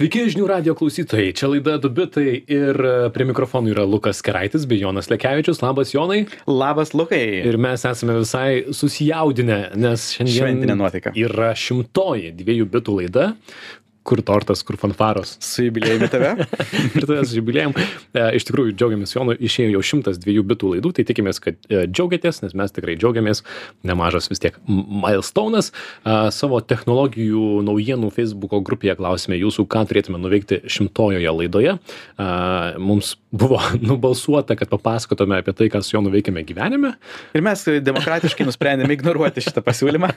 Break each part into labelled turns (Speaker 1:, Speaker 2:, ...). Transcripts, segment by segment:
Speaker 1: Sveiki, žinių radio klausytojai. Čia laida Dubitai ir e, prie mikrofonų yra Lukas Keraitis bei Jonas Lekevičius. Labas, Jonai.
Speaker 2: Labas, Lukai.
Speaker 1: Ir mes esame visai susijaudinę, nes šiandien yra šimtoji dviejų bitų laida kur tortas, kur fanfaros.
Speaker 2: Su jubiliejumi tave.
Speaker 1: ir tavęs su jubiliejum. E, iš tikrųjų, džiaugiamės Jonu, išėjo jau šimtas dviejų bitų laidų, tai tikimės, kad e, džiaugiatės, nes mes tikrai džiaugiamės. Nemažas vis tiek milestonas. E, savo technologijų naujienų Facebook'o grupėje klausime jūsų, ką turėtume nuveikti šimtojoje laidoje. E, mums buvo nubalsuota, kad papasakotume apie tai, kas jo nuveikėme gyvenime.
Speaker 2: Ir mes demokratiškai nusprendėme ignoruoti šitą pasiūlymą.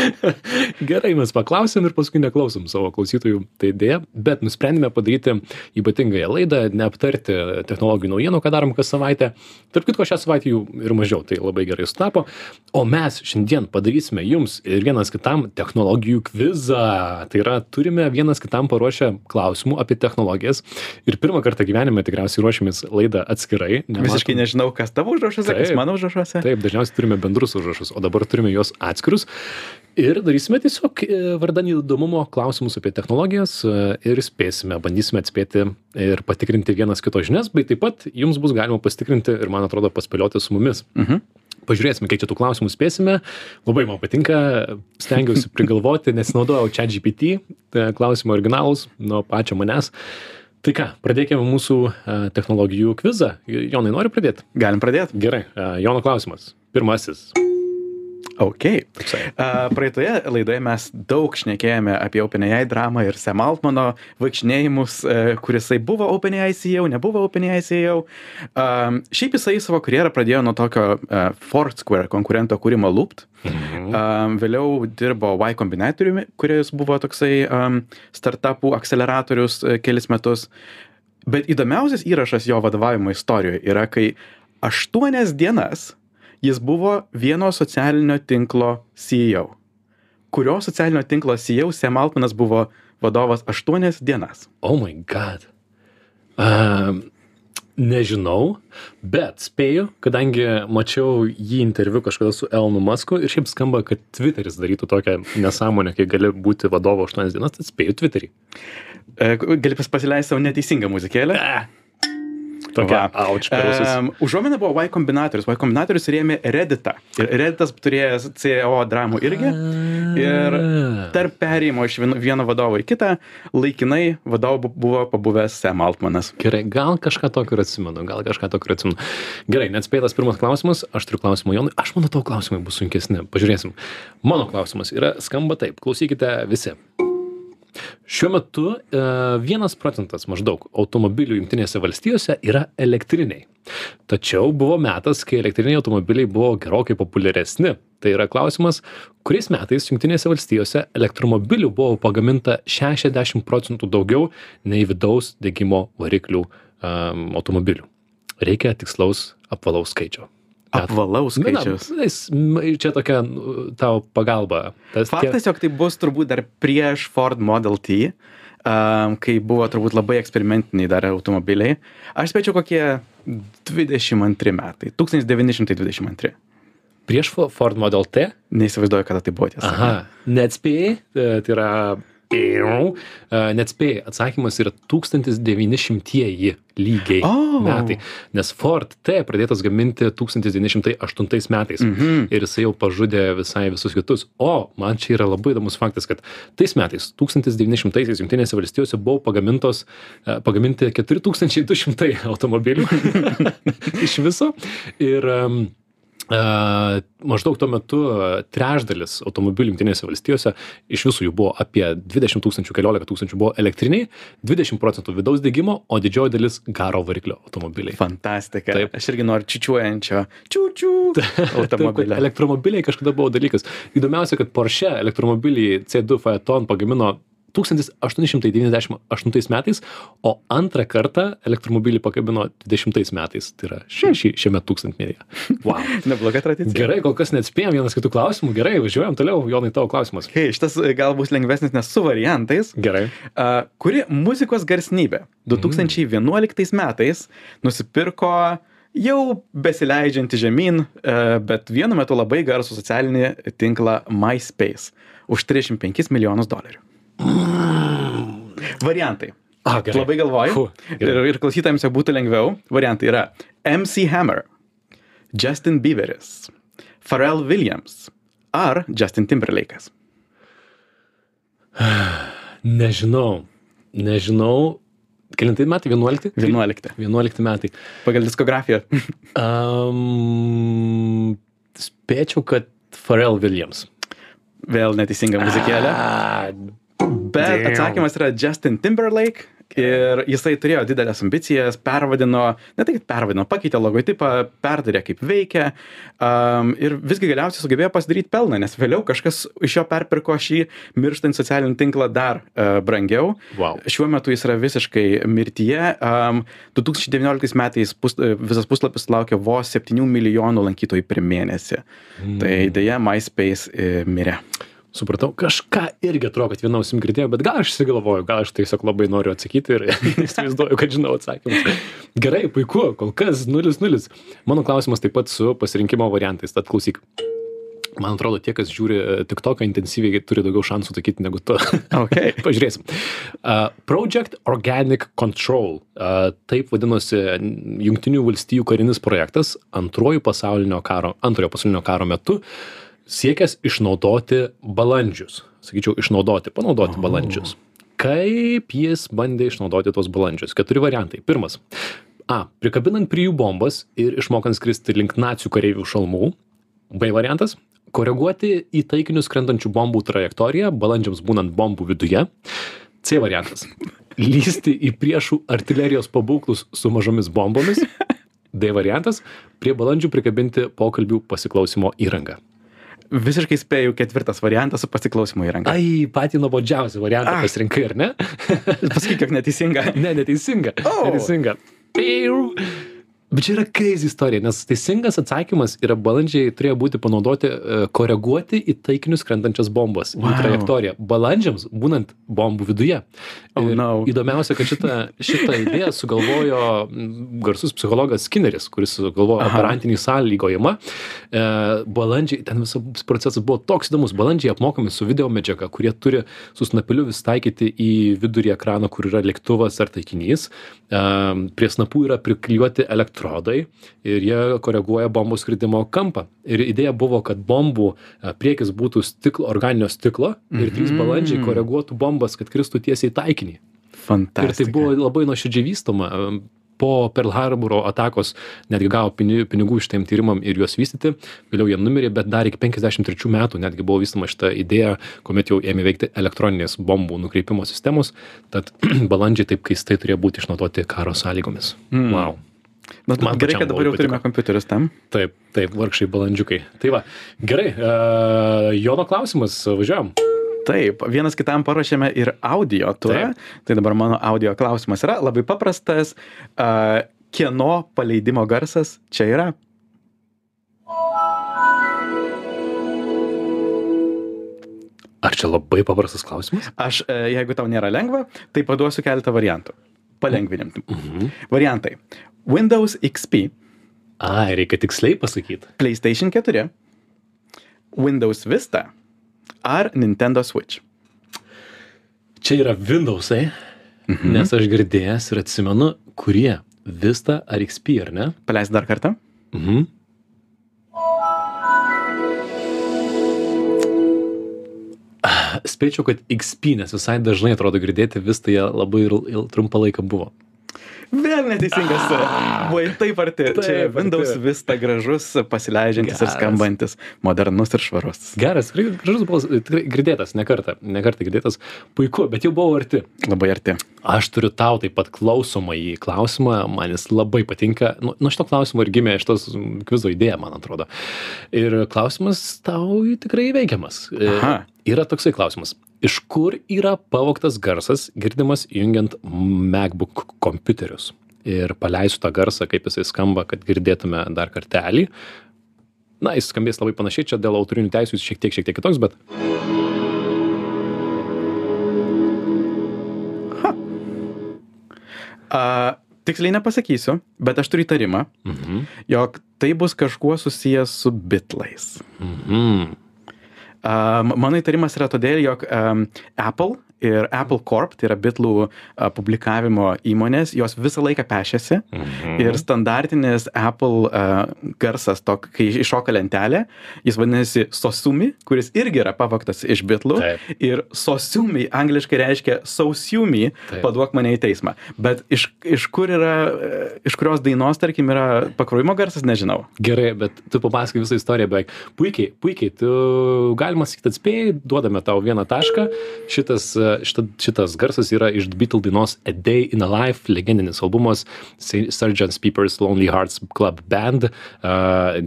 Speaker 1: Gerai, mes paklausėm ir paskui neklausom savo klausytojų, tai dėja, bet nusprendėme padaryti ypatingąją laidą, neaptarti technologijų naujienų, ką darom kas savaitę. Tarp kitko, šią savaitę jų ir mažiau, tai labai gerai sutapo. O mes šiandien padarysime jums ir vienas kitam technologijų kvizą. Tai yra, turime vienas kitam paruošę klausimų apie technologijas. Ir pirmą kartą gyvenime tikriausiai ruošiamės laidą atskirai.
Speaker 2: Nematom... Visiškai nežinau, kas tavo užrašuose, kas mano užrašuose.
Speaker 1: Taip, dažniausiai turime bendrus užrašus, o dabar turime juos atskirus. Ir darysime tiesiog vardan įdomumo klausimus apie technologijas ir spėsime, bandysime atspėti ir patikrinti vienas kito žinias, bei taip pat jums bus galima pasitikrinti ir, man atrodo, paspėlioti su mumis. Mhm. Pažiūrėsime, kiek čia tų klausimų spėsime. Labai man patinka, stengiausi prigalvoti, nesinaudojau čia GPT, klausimų originalus nuo pačio manęs. Tai ką, pradėkime mūsų technologijų kvizą. Jonai, nori pradėti?
Speaker 2: Galim pradėti.
Speaker 1: Gerai, Jono klausimas. Pirmasis.
Speaker 2: Ok. Uh, praeitoje laidoje mes daug šnekėjome apie OpenAI dramą ir Sam Altmano vaikšnėjimus, uh, kurisai buvo OpenAI CEO, nebuvo OpenAI CEO. Uh, šiaip jisai savo karjerą pradėjo nuo tokio uh, Foursquare konkurento kūrimo Loopt. Mhm. Um, vėliau dirbo Y Combinatoriumi, kuris buvo toksai um, startupų akceleratorius uh, kelis metus. Bet įdomiausias įrašas jo vadovavimo istorijoje yra, kai aštuonias dienas jis buvo vieno socialinio tinklo CEO, kurio socialinio tinklo CEO Sam Altmanas buvo vadovas aštuonias dienas.
Speaker 1: Oh my god. Um, nežinau, bet spėju, kadangi mačiau jį interviu kažkada su Elonu Musku ir šiaip skamba, kad Twitteris darytų tokią nesąmonę, kai gali būti vadovo 8 dienas, tai spėju Twitterį.
Speaker 2: E, gali pasileisti savo neteisingą muzikėlę.
Speaker 1: E. Tokia auč.
Speaker 2: Um, užuomina buvo Y kombinatorius. Y kombinatorius rėmė Redditą. Ir Redditas turėjo CEO dramų irgi. Ir tarp perėjimo iš vieno, vieno vadovo į kitą, laikinai vadovu buvo pabuvęs Sam Altmanas.
Speaker 1: Gerai, gal kažką tokio ir atsimenu, gal kažką tokio ir atsimenu. Gerai, neatspėtas pirmas klausimas, aš turiu klausimą Jonui, aš manau, tavo klausimai bus sunkesni. Pažiūrėsim. Mano klausimas yra, skamba taip, klausykite visi. Šiuo metu e, vienas procentas maždaug automobilių Junktinėse valstijose yra elektriniai. Tačiau buvo metas, kai elektriniai automobiliai buvo gerokai populiaresni. Tai yra klausimas, kuriais metais Junktinėse valstijose elektromobilių buvo pagaminta 60 procentų daugiau nei vidaus degimo variklių um, automobilių. Reikia tikslaus apvalaus skaičio.
Speaker 2: Apvalaus skaičiaus.
Speaker 1: Na, na, čia tokia nu, tavo pagalba.
Speaker 2: Tas Faktas, tie... jog tai bus turbūt dar prieš Ford Model T, um, kai buvo turbūt labai eksperimentiniai dar automobiliai. Aš spėčiau kokie 22 metai, 1922.
Speaker 1: Prieš Ford Model T?
Speaker 2: Neįsivaizduoju, kada tai buvo tiesa.
Speaker 1: Aha, neatspėjai, e, tai yra Net spėjai, atsakymas yra 1900-ieji lygiai oh. metai, nes Ford T pradėtas gaminti 1908 metais mm -hmm. ir jisai jau pažudė visai visus kitus. O man čia yra labai įdomus faktas, kad tais metais, 1900-aisiais Junktinėse valstijose buvo pagamintos, pagaminti 4200 automobilių iš viso. Ir um, maždaug tuo metu trečdalis automobilių Junktinėse valstijose, iš visų jų buvo apie 20 tūkstančių, keliolika tūkstančių buvo elektriniai, 20 procentų vidaus degimo, o didžioji dalis garo variklio automobiliai.
Speaker 2: Fantastika. Taip. Aš irgi noriu čiučiuojančio. Čiučiu.
Speaker 1: Automobiliai. elektromobiliai kažkada buvo dalykas. Įdomiausia, kad Porsche elektromobilį C2 Phaeton pagamino 1898 metais, o antrą kartą elektromobilį pakabino 20 metais, tai yra ši, ši, šiame tūkstantmetyje.
Speaker 2: Wow. Nebloga tradicija.
Speaker 1: Gerai, kol kas neatspėjom vienas kitų klausimų, gerai, važiuojam toliau, Jonai, tavo klausimas.
Speaker 2: Hei, šitas e, gal bus lengvesnis, nes su variantais.
Speaker 1: Gerai.
Speaker 2: Uh, kuri muzikos garsnybė 2011 mm. metais nusipirko jau besileidžianti žemyn, uh, bet vienu metu labai garsų socialinį tinklą MySpace už 35 milijonus dolerių. Variantai.
Speaker 1: A, gerai.
Speaker 2: Labai galvoju.
Speaker 1: Fu,
Speaker 2: ir, ir klausytojams jau būtų lengviau. Variantai yra MC Hammer, Justin Bieberis, Pharrell Williams ar Justin Timberlake'as.
Speaker 1: Nežinau. Nežinau. Kelintai metai? 11?
Speaker 2: 11.
Speaker 1: 11 metai.
Speaker 2: Pagal diskografiją.
Speaker 1: Um, spėčiau, kad Pharrell Williams.
Speaker 2: Vėl neteisinga muzikėlė. Bet
Speaker 1: Damn.
Speaker 2: atsakymas yra Justin Timberlake. Ir jisai turėjo didelės ambicijas, pervadino, ne tai, kad pervadino, pakeitė logotipą, perdarė kaip veikia um, ir visgi galiausiai sugebėjo pasidaryti pelną, nes vėliau kažkas iš jo perpirko šį mirštantį socialinį tinklą dar uh, brangiau.
Speaker 1: Wow.
Speaker 2: Šiuo metu jis yra visiškai mirtyje. Um, 2019 metais pus, e, visas puslapis laukia vos 7 milijonų lankytojų per mėnesį. Mm. Tai dėja, MySpace e, mirė.
Speaker 1: Supratau, kažką irgi atrodo, kad viena ausim girdėjau, bet gal aš įsigalvoju, gal aš tiesiog labai noriu atsakyti ir įsivaizduoju, kad žinau atsakymus. Gerai, puiku, kol kas 0-0. Mano klausimas taip pat su pasirinkimo variantais, tad klausyk. Man atrodo, tie, kas žiūri tik toką intensyviai, turi daugiau šansų sakyti negu tu.
Speaker 2: Okay.
Speaker 1: Pažiūrėsim. Uh, Project Organic Control. Uh, taip vadinosi Junktinių valstijų karinis projektas antrojo pasaulinio karo, antrojo pasaulinio karo metu siekęs išnaudoti balandžius. Sakyčiau, išnaudoti, panaudoti balandžius. Kaip jis bandė išnaudoti tos balandžius? Keturi variantai. Pirmas. A. Prikabinant prie jų bombas ir išmokant skristi link nacijų kareivių šalmų. B variantas. Koreguoti į taikinius krentančių bombų trajektoriją, balandžiams būnant bombų viduje. C variantas. Lysti į priešų artilerijos pabūklus su mažomis bombomis. D variantas. Prie balandžių prikabinti pokalbių pasiklausimo įrangą.
Speaker 2: Visiškai spėjau ketvirtas variantas su pasiklausimo įranga.
Speaker 1: Ai, patį nuobodžiausią variantą
Speaker 2: Ah.
Speaker 1: pasirinkai, ar ne?
Speaker 2: Pasakyk, kiek neteisinga.
Speaker 1: Ne, neteisinga.
Speaker 2: Oh.
Speaker 1: Neteisinga. Piu. Bet čia yra crazy istorija, nes teisingas atsakymas yra balandžiai turėjo būti panaudoti, e, koreguoti į taikinius krentančias bombas, wow. Trajektoriją. Balandžiams būnant bombų viduje.
Speaker 2: Oh,
Speaker 1: Ir
Speaker 2: no.
Speaker 1: Įdomiausia, kad šitą, šitą idėją sugalvojo garsus psichologas Skinneris, kuris sugalvojo
Speaker 2: Aha.
Speaker 1: operantinį sąlygojimą. E, balandžiai, ten visas procesas buvo toks įdomus. Balandžiai apmokami su video medžiaga, kurie turi su snapeliu vis taikyti į vidurį ekrano, kur yra lėktuvas ar taikinys. E, prie snapų yra priklijuoti elektrodai ir jie koreguoja bombų skridimo kampą. Ir idėja buvo, kad bombų e, priekis būtų stiklo, organinio stiklo ir trys
Speaker 2: Mhm.
Speaker 1: balandžiai koreguotų bombas, kad kristų tiesiai į taikinį. Ir
Speaker 2: Fantastika.
Speaker 1: tai buvo labai nuoširdžiai vystoma. Po Pearl Harboro atakos netgi gavo pini- pinigų šitiem tyrimam ir juos vystyti. Vėliau jie numirė, bet dar iki 53 metų netgi buvo vystoma šita idėja, kuomet jau ėmė veikti elektroninės bombų nukreipimo sistemos. Tad balandžiai taip keistai turėjo būti išnaudoti karo sąlygomis.
Speaker 2: Mm.
Speaker 1: Wow.
Speaker 2: Na,
Speaker 1: Man
Speaker 2: gerai, kad dabar jau turime kompiuterius tam.
Speaker 1: Taip, taip, vargšai balandžiukai. Tai va, gerai, uh, Jono klausimas, važiuojam.
Speaker 2: Taip, vienas kitam paruošėme ir audio turą. Tai dabar mano audio klausimas yra labai paprastas. Uh, kieno paleidimo garsas čia yra?
Speaker 1: Ar čia labai paprastas klausimas?
Speaker 2: Aš, e, jeigu tau nėra lengva, tai paduosiu keletą variantų. Palengvinim.
Speaker 1: Mhm.
Speaker 2: Variantai. Windows XP,
Speaker 1: Ai, reikia tiksliai pasakyti.
Speaker 2: PlayStation 4, Windows Vista ar Nintendo Switch.
Speaker 1: Čia yra Windowsai, mhm. nes aš girdėjęs ir atsimenu, kurie Vista ar XP, ar ne?
Speaker 2: Paleis dar kartą.
Speaker 1: Mhm. Ah, Spėčiau, kad XP, nes visai dažnai atrodo girdėti Vistoje labai il, il, trumpą laiką buvo.
Speaker 2: Vėl neteisingas. Buvai taip arti.
Speaker 1: Taip
Speaker 2: Čia
Speaker 1: arti.
Speaker 2: Windows Vista gražus, pasileidžiantis ir
Speaker 1: Geras.
Speaker 2: skambantis, modernus ir švarus.
Speaker 1: Geras, gražus balsas, tikrai girdėtas, ne kartą, ne kartą girdėtas, puiku, bet jau buvau arti.
Speaker 2: Labai arti.
Speaker 1: Aš turiu tau taip pat klausomą į klausimą, man jis labai patinka. Nu, nuo šito klausimo ir gimė šitos kvizo idėja, man atrodo. Ir klausimas tau tikrai veikiamas. E,
Speaker 2: Aha.
Speaker 1: Yra toksai klausimas. Iš kur yra pavoktas garsas girdimas jungiant MacBook kompiuterius? Ir paleisiu tą garsą, kaip jisai skamba, kad girdėtume dar kartelį. Na, jis skambės labai panašiai, čia dėl autorinių teisų jis šiek tiek, šiek tiek kitoks, bet
Speaker 2: A, tiksliai nepasakysiu, bet aš turiu įtarimą,
Speaker 1: Mhm.
Speaker 2: jog tai bus kažkuo susijęs su bitlais.
Speaker 1: Mhm.
Speaker 2: Um, mano įtarimas yra todėl, jog um, Apple ir Apple Corp, tai yra bitlų publikavimo įmonės, jos visą laiką pešėsi
Speaker 1: Mhm.
Speaker 2: ir standartinis Apple a, garsas, to, kai iššoka lentelė, jis vadinasi Sosumi, kuris irgi yra pavaktas iš bitlų.
Speaker 1: Taip.
Speaker 2: Ir Sosumi angliškai reiškia Sausiumi, paduok mane į teismą. Bet iš, iš kur yra, e, iš kurios dainos, tarkim, yra pakrovimo garsas, nežinau.
Speaker 1: Gerai, bet tu papasakai visą istoriją beveik. Puikiai, puikiai, tu galima sakyti atspėjai, duodame tau vieną tašką. Šitas, šita, šitas garsas yra iš The Beatles dainos A Day in a Life, legendinis albumas Sgt. Pepper's Lonely Hearts Club Band.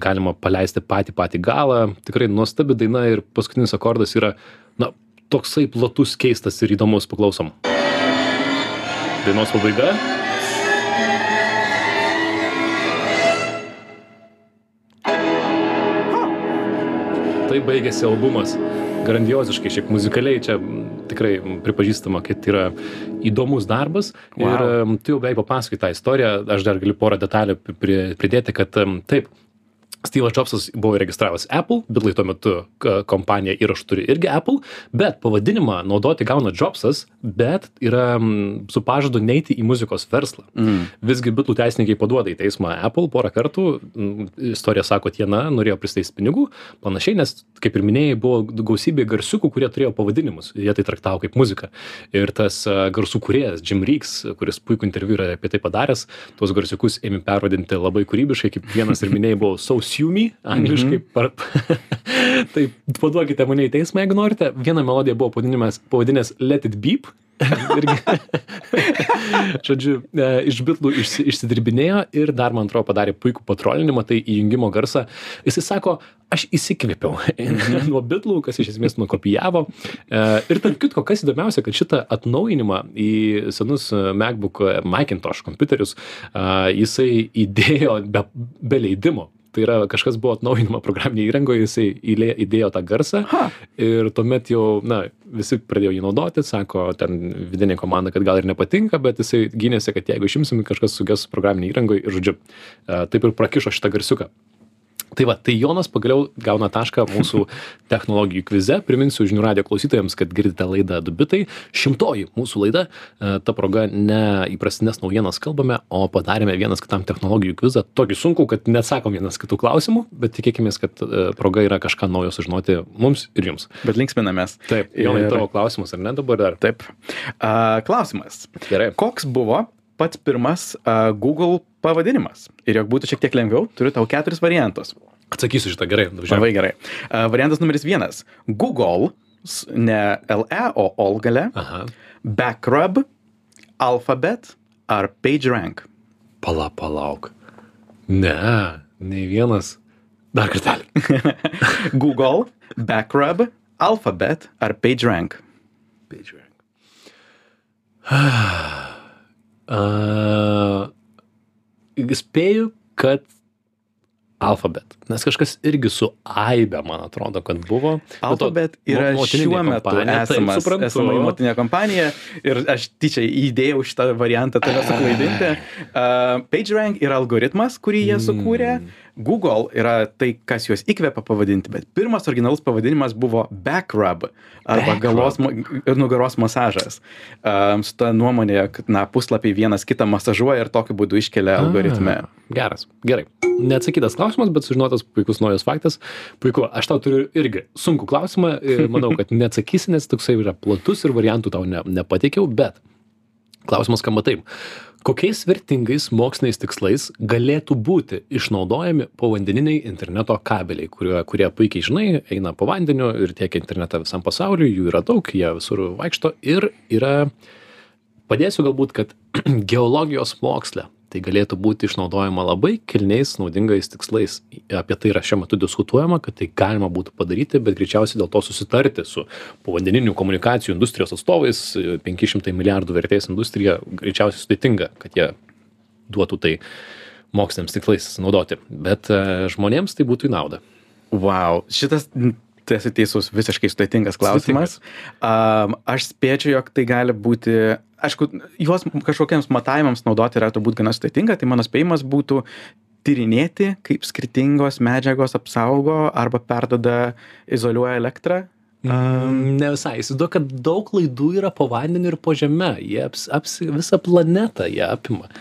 Speaker 1: Galima paleisti patį patį galą. Tikrai nuostabi daina ir paskutinis akordas yra, na, toksai platus, keistas ir įdomus, paklausom. Dainos pabaiga. Tai baigėsi albumas. Grandioziškai, šiaip muzikaliai čia tikrai pripažįstama, kad yra įdomus darbas.
Speaker 2: Wow.
Speaker 1: Ir tu jau beveik papasakai tą istoriją, aš dar galiu porą detalių pri- pri- pridėti, kad taip. Steve'as Jobsas buvo įregistravęs Apple, Bitlai tuo metu kompanija įrašų turi irgi Apple, bet pavadinimą naudoti gauna Jobsas, bet yra mm, su pažadu neiti į muzikos verslą.
Speaker 2: Mm.
Speaker 1: Visgi bitlų teisininkai paduoda į teismą Apple porą kartų. Mm, Istorija sako, jie na, norėjo pristeisti pinigų, panašiai, nes, kaip ir minėjai, buvo gausybė garsiukų, kurie turėjo pavadinimus. Jie tai traktavo kaip muziką. Ir tas garsų kuriejas, Jim Reeks, kuris puikų interviu yra apie tai padaręs, tuos garsiukus ėmė pervadinti labai kūrybiškai, kaip vienas ir minėjai buvo So Sue Me, angliškai. Par... tai paduokite mane į teismą, jeigu norite. Viena melodija buvo pavadinęs Let It Beep. Irgi, žodžiu, e, iš bitlų išsi, išsidirbinėjo ir dar, man atrodo, padarė puikų patrolinimą, tai įjungimo garsą. Jisai sako, aš įsikvėpiau nuo bitlų, kas iš esmės nukopijavo. E, Ir tarp kitko, kas įdomiausia, kad šitą atnaujinimą į senus MacBook e, Macintosh kompiuterius jisai įdėjo be, be leidimo. Tai yra kažkas buvo atnaujinama programinėje įrangoje, jisai įlė, įdėjo tą garsą
Speaker 2: Ha.
Speaker 1: ir tuomet jau, na, visi pradėjo jį naudoti, sako ten vidinė komanda, kad gal ir nepatinka, bet jisai gynėsi, kad jeigu išimsim, kažkas suges programinėje įrangoje ir, žodžiu, e, taip ir prakišo šitą garsiuką. Tai va, tai Jonas pagaliau gauna tašką mūsų technologijų kvize. Priminsiu žinių radio klausytojams, kad girdite laidą Dubitai. Šimtoji mūsų laida. E, Ta proga ne įprastinės naujienas kalbame, o padarėme vienas kitam technologijų kvizą. Tokį sunku, kad neatsakom vienas kitų klausimų, bet tikėkime, kad e, proga yra kažką naujo sužinoti mums ir jums.
Speaker 2: Bet linksminamės.
Speaker 1: Taip, Jonai,
Speaker 2: Ir-
Speaker 1: tavo klausimas, ar ne dabar dar?
Speaker 2: Taip. A, klausimas.
Speaker 1: Gerai.
Speaker 2: Koks buvo pats pirmas a, Google pavadinimas? Ir jog būtų šiek tiek lengviau, turiu tau keturis variantus.
Speaker 1: Atsakysiu šitą gerai.
Speaker 2: Labai gerai. A, variantas numeris vienas. Google, ne LE, o OL gale. Backrub, Alphabet ar PageRank.
Speaker 1: Pala, palauk. Ne, nei vienas. Dar kartelį.
Speaker 2: Google, Backrub, Alphabet ar PageRank.
Speaker 1: PageRank. Uh, spėju, kad Alphabet. Nes kažkas irgi su Aibe, man atrodo, kad buvo. Bet to-
Speaker 2: Alphabet yra šiuo metu
Speaker 1: suprantu.
Speaker 2: esama įmotinė kompanija ir aš tyčia įdėjau šitą variantą tave suklaidinti. Uh, PageRank yra algoritmas, kurį jie sukūrė. Google yra tai, kas juos įkvėpia pavadinti, bet pirmas originalus pavadinimas buvo Backrub arba
Speaker 1: Backrub.
Speaker 2: galos ir nugaros masažas. Um, su ta nuomonė, kad na, puslapiai vienas kitą masažuoja ir tokiu būdu iškelia algoritme.
Speaker 1: A, Geras, gerai. Neatsakytas klausimas, bet sužinotas puikus naujas faktas. Puiku, aš tau turiu irgi sunkų klausimą ir manau, kad neatsakysi, nes toksai yra platus ir variantų tau ne, nepateikiau, bet klausimas skamba taip. Kokiais vertingais moksliniais tikslais galėtų būti išnaudojami povandeniniai interneto kabeliai, kurie, kurie puikiai žinai, eina po vandeniu ir tiekia internetą visam pasauliu, jų yra daug, jie visur vaikšto ir yra padėsiu galbūt, kad geologijos moksle tai galėtų būti išnaudojama labai kilniais, naudingais tikslais. Apie tai yra šiuo metu diskutuojama, kad tai galima būtų padaryti, bet greičiausiai dėl to susitarti su povandeninių komunikacijų industrijos atstovais, 500 milijardų vertės industrija, greičiausiai sudėtinga, kad jie duotų tai moksliniams tikslais naudoti. Bet e, žmonėms tai būtų į naudą.
Speaker 2: Wow, šitas, tu esi teisus, visiškai sudėtingas klausimas. Um, aš spėčiau, jog tai gali būti, aišku, juos kažkokiems matavimams naudoti yra turbūt gana sudėtinga, tai mano spėjimas būtų tyrinėti, kaip skirtingos medžiagos apsaugo arba perdoda, izoliuoja elektrą.
Speaker 1: Um, ne visai. Įsivaizduoju, kad daug laidų yra po vandeniu ir po žeme. Jie aps, aps, visą planetą jie apima.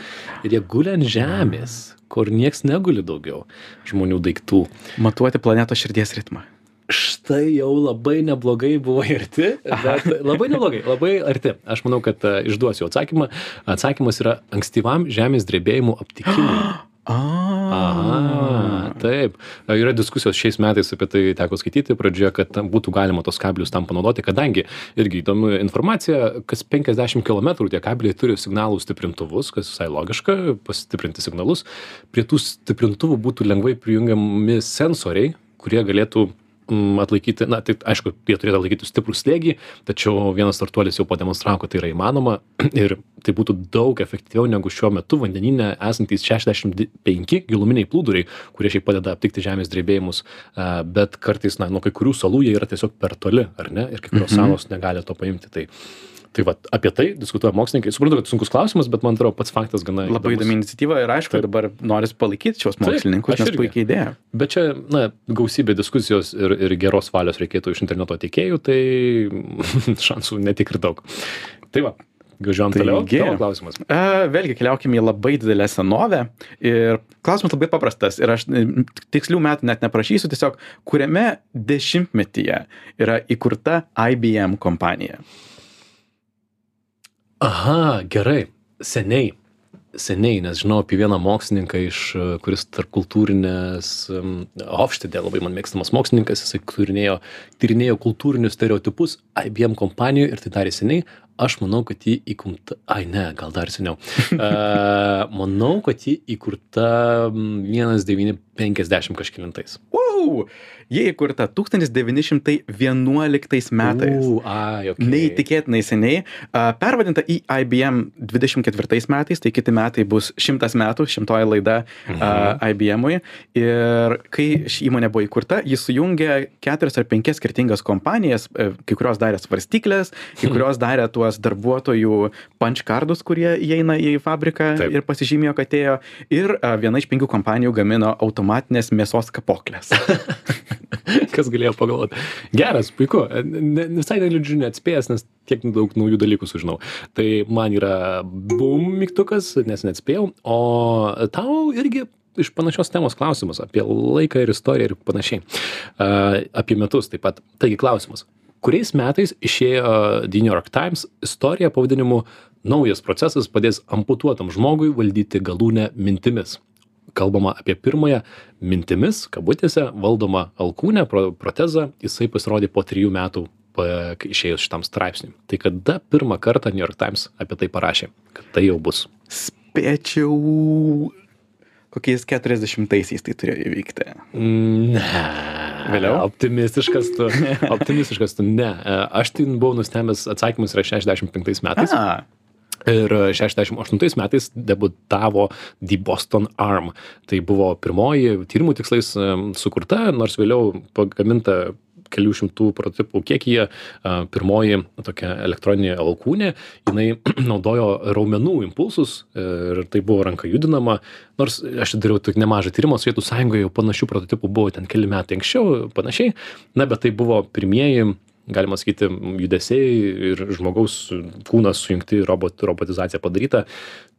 Speaker 1: Ir jie guli ant žemės, kur nieks neguli daugiau žmonių daiktų.
Speaker 2: Matuoti planetos širdies ritmą.
Speaker 1: Štai jau labai neblogai buvo arti, bet labai neblogai, labai arti. Aš manau, kad uh, išduosiu atsakymą. Atsakymas yra ankstyvam žemės drebėjimų aptikimui. Aha, taip. Yra diskusijos šiais metais apie tai teko skaityti pradžioje, kad būtų galima tos kabelius tam panaudoti, kadangi irgi įdomi informacija, kas 50 km tie kabeliai turi signalų stiprintuvus, kas visai logiška, pastiprinti signalus. Prie tų stiprintuvų būtų lengvai prijungiami sensoriai, kurie galėtų atlaikyti, na, tai aišku, jie turėtų atlaikyti stiprų slėgį, tačiau vienas startuolis jau pademonstravo, kad tai yra įmanoma ir tai būtų daug efektyviau negu šiuo metu vandenyne esantys 65 giluminiai plūduriai, kurie šiaip padeda aptikti žemės drebėjimus, bet kartais, na, nuo kai kurių salų jie yra tiesiog per toli, ar ne, ir kai kurios
Speaker 2: Mhm.
Speaker 1: salos negali to paimti. Tai, tai va, apie tai diskutuoja mokslininkai. Suprantu, kad sunkus klausimas, bet man atrodo pats faktas gana
Speaker 2: Labai
Speaker 1: įdomus.
Speaker 2: įdomi iniciatyva ir aišku,
Speaker 1: Taip.
Speaker 2: dabar noris palaikyti šios
Speaker 1: Taip,
Speaker 2: mokslininkus,
Speaker 1: aš
Speaker 2: nes
Speaker 1: irgi.
Speaker 2: puikiai idėja.
Speaker 1: Bet čia, na, gausybė diskusijos ir, ir geros valios reikėtų iš interneto tiekėjų, tai šansų netik ir daug. Tai va, gažiuojam toliau. Tavo klausimas.
Speaker 2: A, vėlgi keliaukime į labai didelę senovę. Ir klausimas labai paprastas. Ir aš e, tikslių metų net neprašysiu, tiesiog kuriame dešimtmetyje yra įkurta IBM kompanija.
Speaker 1: Aha, gerai. Seniai. Seniai, nes žinau apie vieną mokslininką, iš, e, kuris tarp kultūrinės, um, Hofstede labai man mėgstamas mokslininkas, jisai tyrinėjo, tyrinėjo kultūrinius stereotipus IBM kompanijoje ir tai darė seniai. Aš manau, kad ji įkurta, ai ne, gal dar seniau. Uh, manau, kad ji įkurta mm, 1950 kažkilintais.
Speaker 2: Wow! Jie įkurta 1911 metais.
Speaker 1: U, ai, okay.
Speaker 2: Neįtikėtinai seniai. A, Pervadinta į IBM 24 metais, tai kiti metai bus šimtas metų, šimtoji laida
Speaker 1: Mhm.
Speaker 2: uh, IBM-ui. Ir kai ši įmonė buvo įkurta, jis sujungė keturias ar penkias skirtingas kompanijas, kai kurios darė svarstyklės, kai kurios darė tuos darbuotojų punch cardus, kurie įeina į fabriką
Speaker 1: Taip.
Speaker 2: ir pasižymėjo, kad atėjo. Ir viena iš penkių kompanijų gamino automatinės mėsos kapoklės.
Speaker 1: Kas galėjo pagalvoti. Geras, puiku. Ne, visai neliūdžiu neatspėjęs, nes tiek daug naujų dalykų sužinau. Tai man yra bum mygtukas, nes neatspėjau. O tau irgi iš panašios temos klausimas apie laiką ir istoriją ir panašiai. Uh, apie metus taip pat. Taigi klausimas. Kuriais metais išėjo The New York Times istorija pavadinimu Naujas procesas padės amputuotam žmogui valdyti galūnę mintimis kalbama apie pirmąją mintimis, kabutėse, valdomą alkūnę, pro, protezą, jisai pasirodė po trijų metų išėjus šitam straipsniui. Tai kada pirmą kartą New York Times apie tai parašė, kad tai jau bus.
Speaker 2: Spėčiau, kokiais 40-aisiais tai turėjo įvykti.
Speaker 1: Ne.
Speaker 2: Vėliau?
Speaker 1: Optimistiškas tu. Optimistiškas tu. Ne. Aš tai buvau nustebęs, atsakymas yra 65 metais.
Speaker 2: A,
Speaker 1: Ir 68 metais debutavo The Boston Arm. Tai buvo pirmoji tyrimų tikslais em, sukurta, nors vėliau pagaminta kelių šimtų prototipų kiekyje pirmoji tokia elektroninė alkūnė, jinai naudojo raumenų impulsus ir tai buvo ranka judinama, nors aš dariau tik nemažą tyrimą, Sovietų sąjungoje jau panašių prototipų buvo ten keli metai anksčiau, panašiai, na bet tai buvo pirmieji galima sakyti, judesiai ir žmogaus kūnas sujungti, robot, robotizacija padaryta.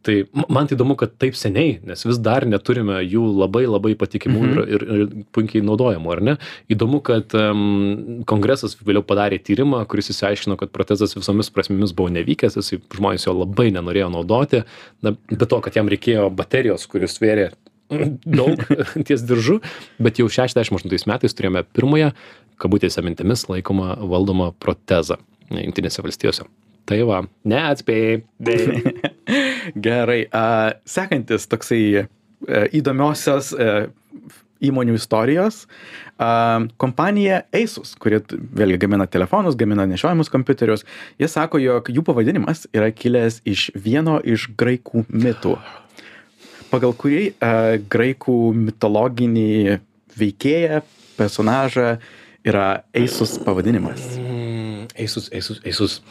Speaker 1: Tai man tai įdomu, kad taip seniai, nes vis dar neturime jų labai labai patikimų
Speaker 2: Mhm.
Speaker 1: ir, ir, ir puikiai naudojamų, ar ne? Įdomu, kad um, kongresas vėliau padarė tyrimą, kuris įsiaiškino, kad protezas visomis prasmėmis buvo nevykęs, jisai žmonės jo labai nenorėjo naudoti, na, be to, kad jam reikėjo baterijos, kuris svėrė daug ties diržu, bet jau 68 metais turėjome pirmąją, kabutėse mintimis laikomą valdomą protezą Junktinėse valstijose. Tai va, neatspėjai. Deja.
Speaker 2: gerai. A, sekantis toksai e, įdomiosios e, įmonių istorijos. Kompanija Asus, kuri vėlgi gamina telefonus, gamina nešiojamus kompiuterius, jie sako, jog jų pavadinimas yra kilęs iš vieno iš graikų mitų, pagal kurį graikų mitologinį veikėją, personažą yra Asus pavadinimas.
Speaker 1: Mm, Eisus, eisus, eisus.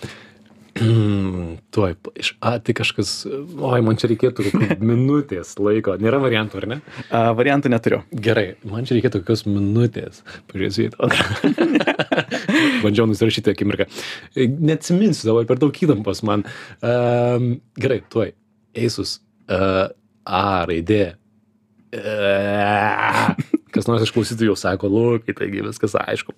Speaker 1: Tuoj, iš, a, tai kažkas, oi, man čia reikėtų minutės laiko. Nėra variantų, ar ne?
Speaker 2: A, variantų neturiu.
Speaker 1: Gerai, man čia reikėtų kokios minutės. To. Bandžiau nusirašyti akimirką. Neatsiminsiu dabar per daug įtampos man. Um, gerai, tuoj. Eisus. Uh, a raidė. Uh, kas nors iš klausytojų jau sako, lūkai, taigi viskas aišku.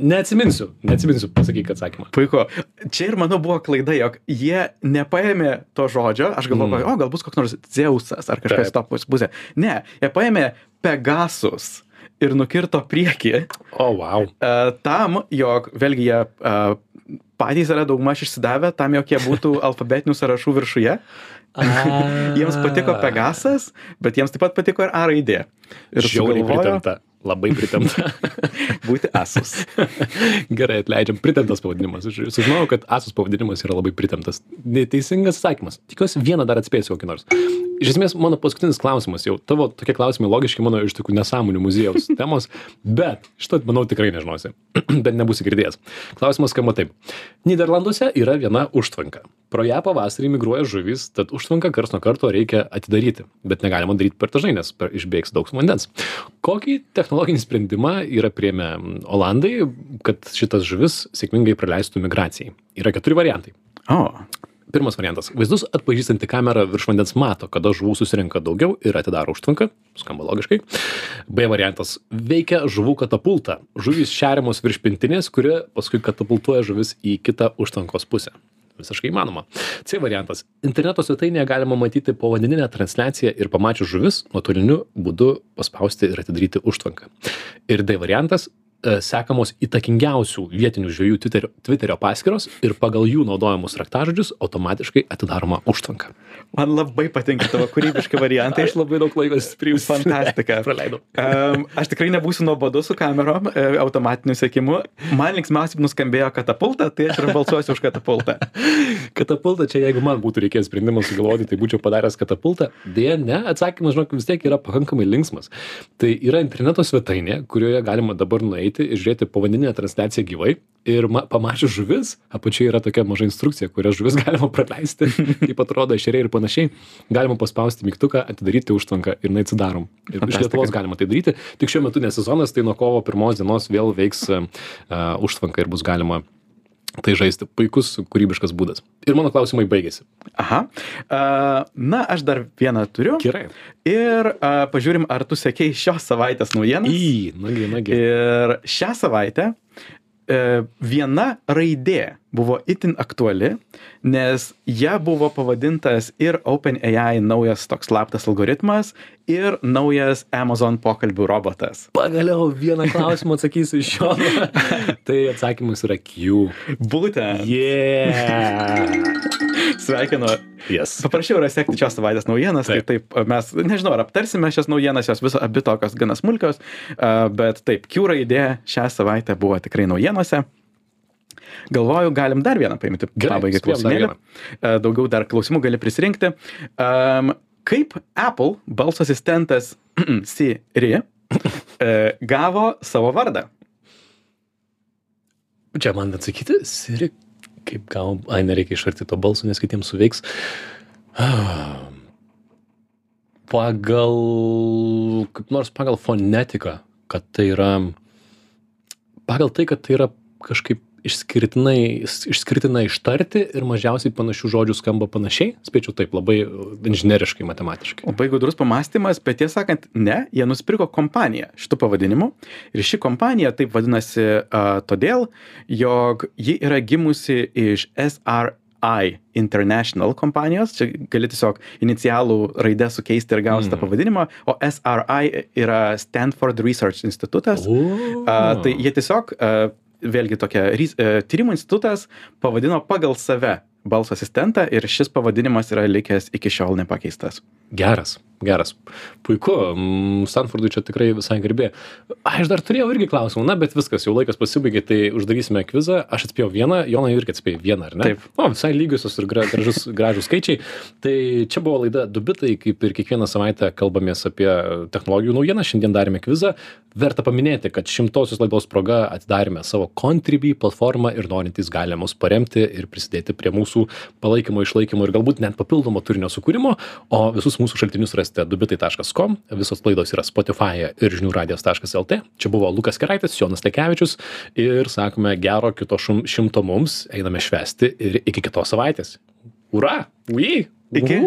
Speaker 1: Neatsiminsiu, neatsiminsiu, pasakyk atsakymą.
Speaker 2: Puiku. Čia ir mano buvo klaida, jog jie nepaėmė to žodžio, aš galvoju, mm. o gal bus koks nors Zeusas ar kažkas to pusė. Ne, jie paėmė Pegasus ir nukirto priekį.
Speaker 1: O, oh, wow.
Speaker 2: Uh, tam, jog vėlgi jie uh, patys yra daugmaž išsidavę, tam, jog jie būtų alfabetinių sąrašų viršuje. Jiems patiko Pegasas, bet jiems taip pat patiko ir A raidė.
Speaker 1: Ir žiauriai pritempta. Labai pritempta.
Speaker 2: būti Asus.
Speaker 1: Gerai, atleidžiam. Pritemptas pavadinimas. Sužinojau, kad Asus pavadinimas yra labai pritemptas. Neteisingas atsakymas. Tikiuosi vieną dar atspėsiu kokį nors. Iš esmės, mano paskutinis klausimas, jau tavo tokie klausimai logiški mano iš tokių nesąmonių muziejaus temos, bet šitą, manau, tikrai nežinosi, bet nebūsi girdėjęs. Klausimas skamba taip. Niderlanduose yra viena užtvanka. Pro ją pavasarį migruoja žuvys, tad užtvanką kars nuo karto reikia atidaryti, bet negalima daryti per dažnai, nes per išbėgs daug vandens. Kokį technologinį sprendimą yra priemę Olandai, kad šitas žuvis sėkmingai praleistų migracijai? Yra keturi variantai.
Speaker 2: O.
Speaker 1: Pirmas variantas. Vaizdus atpažįstanti kamera virš vandens mato, kada žuvų susirinka daugiau ir atidaro užtvanką. Skamba logiškai. B variantas. Veikia žuvų katapulta. Žuvys šeriamos virš pintinės, kuri paskui katapultuoja žuvis į kitą užtvankos pusę visiškai įmanoma. C variantas. Interneto svetainėje galima matyti povandeninę transliaciją ir pamačius žuvis nuotoliniu būdu paspausti ir atidaryti užtvanką. Ir D variantas E, sekamos įtakingiausių vietinių žvejų Twitterio, Twitterio paskyros ir pagal jų naudojamus raktažodžius automatiškai atidaroma užtvanka.
Speaker 2: Man labai patinka tavo kūrybiški variantai.
Speaker 1: aš labai daug laiko prieš
Speaker 2: fantastiką
Speaker 1: praleidau.
Speaker 2: Um, aš tikrai nebūsiu nuobodu su kamerom, e, automatiniu sėkimu. Man linksmiausiai nuskambėjo katapultą, tai aš ir balsuosiu už katapultą.
Speaker 1: katapultą čia, jeigu man būtų reikėjęs sprendimą sugalvoti, tai būčiau padaręs katapultą. Dėja, ne, atsakymas, žinok, vis tiek yra pakankamai linksmas. Tai yra interneto svetainė, kurioje galima dabar nueiti eiti ir žiūrėti povandeninę transliaciją gyvai ir ma pamačius žuvis apačioje yra tokia maža instrukcija kurias žuvis galima praleisti kaip atrodo ešeriai ir panašiai galima paspausti mygtuką atidaryti užtvanką ir jinai atsidarom ir iš lietuvos galima tai daryti tik šiuo metu ne sezonas tai nuo kovo pirmos dienos vėl veiks uh, užtvanka ir bus galima tai žaisti. Puikus kūrybiškas būdas. Ir mano klausimai baigėsi.
Speaker 2: Aha. Uh, na, aš dar vieną turiu.
Speaker 1: Gerai.
Speaker 2: Ir pažiūrim, ar tu sekėjai šios savaitės naujienas.
Speaker 1: Į, nagi, nagi.
Speaker 2: Ir šią savaitę E, viena raidė buvo itin aktuali, nes ją buvo pavadintas ir OpenAI naujas toks slaptas algoritmas ir naujas Amazon pokalbių robotas.
Speaker 1: Pagaliau vieną klausimą atsakysiu iš šio. tai atsakymas yra Q.
Speaker 2: Būtent.
Speaker 1: Yeah.
Speaker 2: Sveikinu.
Speaker 1: Yes.
Speaker 2: Paprašiau yra sekti šios savaitės naujienas, tai taip. tai taip mes, nežinau, ar aptarsime šias naujienas, jos viso abi tokios gana smulkios, bet taip, Q raidė šią savaitę buvo tikrai naujienose. Galvoju, galim dar vieną paimti pabaigai klausimėlį. Daugiau dar klausimų gali prisirinkti. Um, kaip Apple balso asistentas Siri e, gavo savo vardą?
Speaker 1: Čia man atsakyti, Siri kaip gal, ai, nereikia išarti to balso, nes kitiems suveiks. Pagal, kaip nors pagal fonetiką, kad tai yra, pagal tai, kad tai yra kažkaip išskirtinai išskirtinai ištarti ir mažiausiai panašių žodžių skamba panašiai. Spėčiau taip labai inžineriškai matematiškai.
Speaker 2: Labai gudrus pamąstymas bet tiesą sakant ne jie nusipirko kompaniją šitu pavadinimu. Ir ši kompanija taip vadinasi a, todėl jog ji yra gimusi iš SR I International kompanijos, čia gali tiesiog inicialų raidę sukeisti ir gausi mm. tą pavadinimą, o SRI yra Stanford Research Institutas.
Speaker 1: Uh,
Speaker 2: tai jie tiesiog uh, vėlgi tokia e, tyrimų institutas pavadino pagal save balso asistentą ir šis pavadinimas yra likęs iki šiol nepakeistas.
Speaker 1: Geras, geras. Puiku, mm, Stanfordui čia tikrai visai garbė. Aš dar turėjau irgi klausimų, na, bet viskas, jau laikas pasibaigė, tai uždarysime kvizą. Aš atspėjau vieną, Jonai irgi atspėjo vieną, ar ne?
Speaker 2: Taip.
Speaker 1: O, visai lygiosios ir gražus, gražus skaičiai. Tai čia buvo laida Dubitai, kaip ir kiekvieną savaitę kalbamės apie technologijų naujieną. Šiandien darėme kvizą. Verta paminėti, kad šimtosios laidos proga atidarėme savo Contribui platformą ir norintys gali mus paremti ir prisidėti prie mūsų mūsų palaikymo išlaikymo ir galbūt net papildomo turinio sukūrimo o visus mūsų šaltinius rasite dubitai taškas kom visos laidos yra spotifajuje ir žinių radijas taškas lt. Čia buvo lukas keraitis jonas lekevičius ir sakome gero kito šum šimto mums einame švęsti ir iki kitos savaitės. Ura! Ui!
Speaker 2: Iki.